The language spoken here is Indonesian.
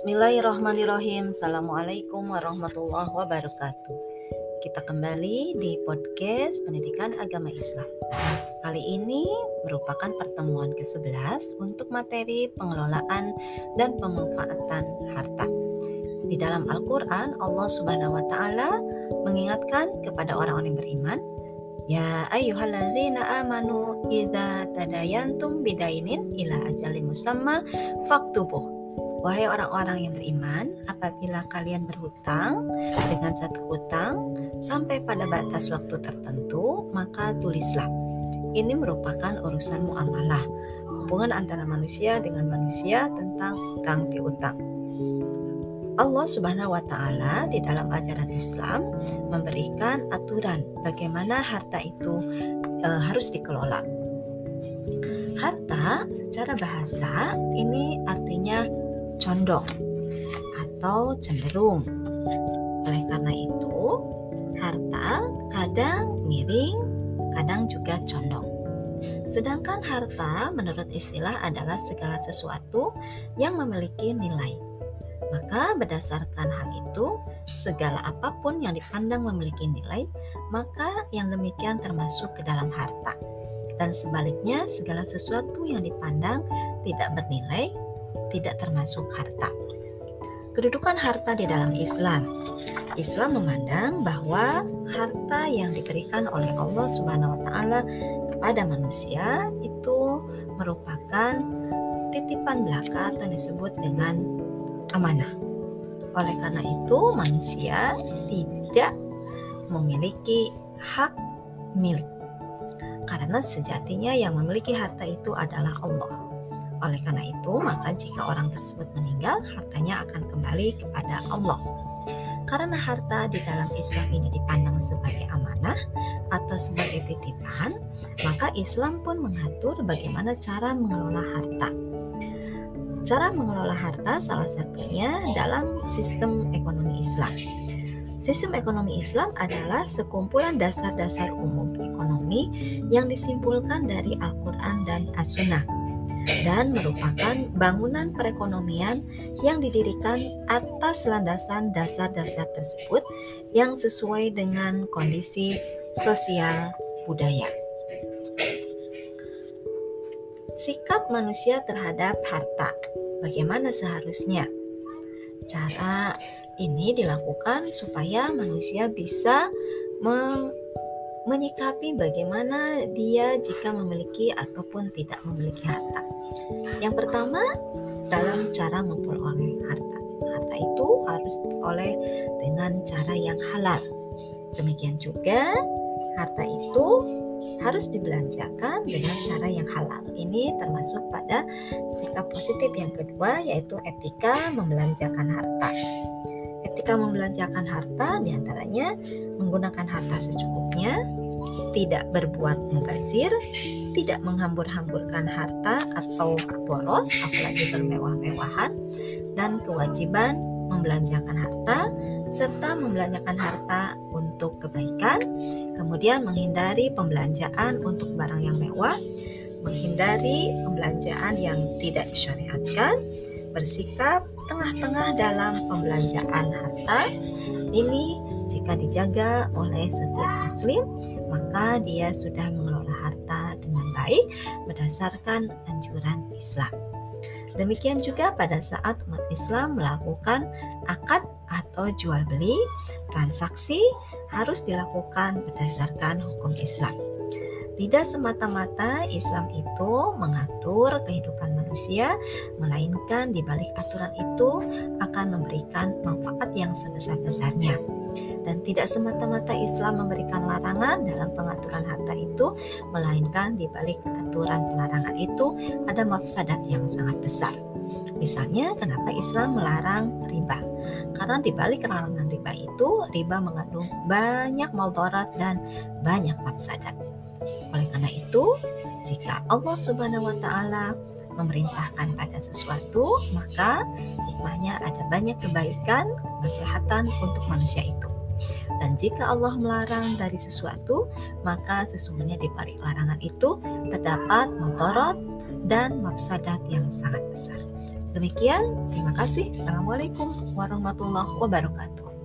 Bismillahirrahmanirrahim. Assalamualaikum warahmatullahi wabarakatuh. Kita kembali di podcast Pendidikan Agama Islam. Kali ini merupakan pertemuan ke-11 untuk materi pengelolaan dan pemanfaatan harta. Di dalam Al-Qur'an Allah Subhanahu wa taala mengingatkan kepada orang-orang yang beriman, Ya ayyuhalladzina amanu idza tadayantum bidainin ila ajalin musamma faktubuh Wahai orang-orang yang beriman, apabila kalian berhutang dengan satu hutang sampai pada batas waktu tertentu, maka tulislah. Ini merupakan urusan muamalah, hubungan antara manusia dengan manusia tentang hutang piutang. Allah Subhanahu wa taala di dalam ajaran Islam memberikan aturan bagaimana harta itu e, harus dikelola. Harta secara bahasa ini artinya condong atau cenderung. Oleh karena itu, harta kadang miring, kadang juga condong. Sedangkan harta menurut istilah adalah segala sesuatu yang memiliki nilai. Maka berdasarkan hal itu, segala apa pun yang dipandang memiliki nilai, maka yang demikian termasuk ke dalam harta. Dan sebaliknya, segala sesuatu yang dipandang tidak bernilai, tidak termasuk harta. Kedudukan harta di dalam Islam. Islam memandang bahwa harta yang diberikan oleh Allah Subhanahu wa taala kepada manusia itu merupakan titipan belaka atau disebut dengan amanah. Oleh karena itu, manusia tidak memiliki hak milik. Karena sejatinya yang memiliki harta itu adalah Allah. Oleh karena itu, maka jika orang tersebut meninggal, hartanya akan kembali kepada Allah. Karena harta di dalam Islam ini dipandang sebagai amanah atau sebagai titipan, maka Islam pun mengatur bagaimana cara mengelola harta. Cara mengelola harta salah satunya dalam sistem ekonomi Islam. Sistem ekonomi Islam adalah sekumpulan dasar-dasar umum ekonomi yang disimpulkan dari Al-Quran dan As-Sunnah dan merupakan bangunan perekonomian yang didirikan atas landasan dasar-dasar tersebut yang sesuai dengan kondisi sosial budaya. Sikap manusia terhadap harta, bagaimana seharusnya? Cara ini dilakukan supaya manusia bisa menyikapi bagaimana dia jika memiliki ataupun tidak memiliki harta. Yang pertama, dalam cara memperoleh harta. Harta itu harus diperoleh dengan cara yang halal. Demikian juga, harta itu harus dibelanjakan dengan cara yang halal. Ini termasuk pada sikap positif yang kedua, yaitu etika membelanjakan harta. Etika membelanjakan harta di antaranya menggunakan harta secukupnya, tidak berbuat mubazir, tidak menghambur-hamburkan harta atau boros, apalagi bermewah-mewahan, dan kewajiban membelanjakan harta serta membelanjakan harta untuk kebaikan, kemudian menghindari pembelanjaan untuk barang yang mewah, menghindari pembelanjaan yang tidak disyariatkan, bersikap tengah-tengah dalam pembelanjaan harta. Ini jika dijaga oleh setiap muslim, maka dia sudah mengelola harta dengan baik berdasarkan anjuran Islam. Demikian juga pada saat umat Islam melakukan akad atau jual beli, transaksi harus dilakukan berdasarkan hukum Islam. Tidak semata-mata Islam itu mengatur kehidupan manusia, melainkan di balik aturan itu akan memberikan manfaat yang sebesar-besarnya. Dan tidak semata-mata Islam memberikan larangan dalam pengaturan harta itu, melainkan di balik aturan pelarangan itu ada mafsadat yang sangat besar. Misalnya, kenapa Islam melarang riba? Karena di balik larangan riba itu, riba mengandung banyak maldarat dan banyak mafsadat. Oleh karena itu, jika Allah Subhanahu wa taala memerintahkan pada sesuatu, maka hikmahnya ada banyak kebaikan, kemaslahatan untuk manusia itu. Dan jika Allah melarang dari sesuatu, maka sesungguhnya di balik larangan itu terdapat motorot dan mafsadat yang sangat besar. Demikian, terima kasih. Assalamualaikum warahmatullahi wabarakatuh.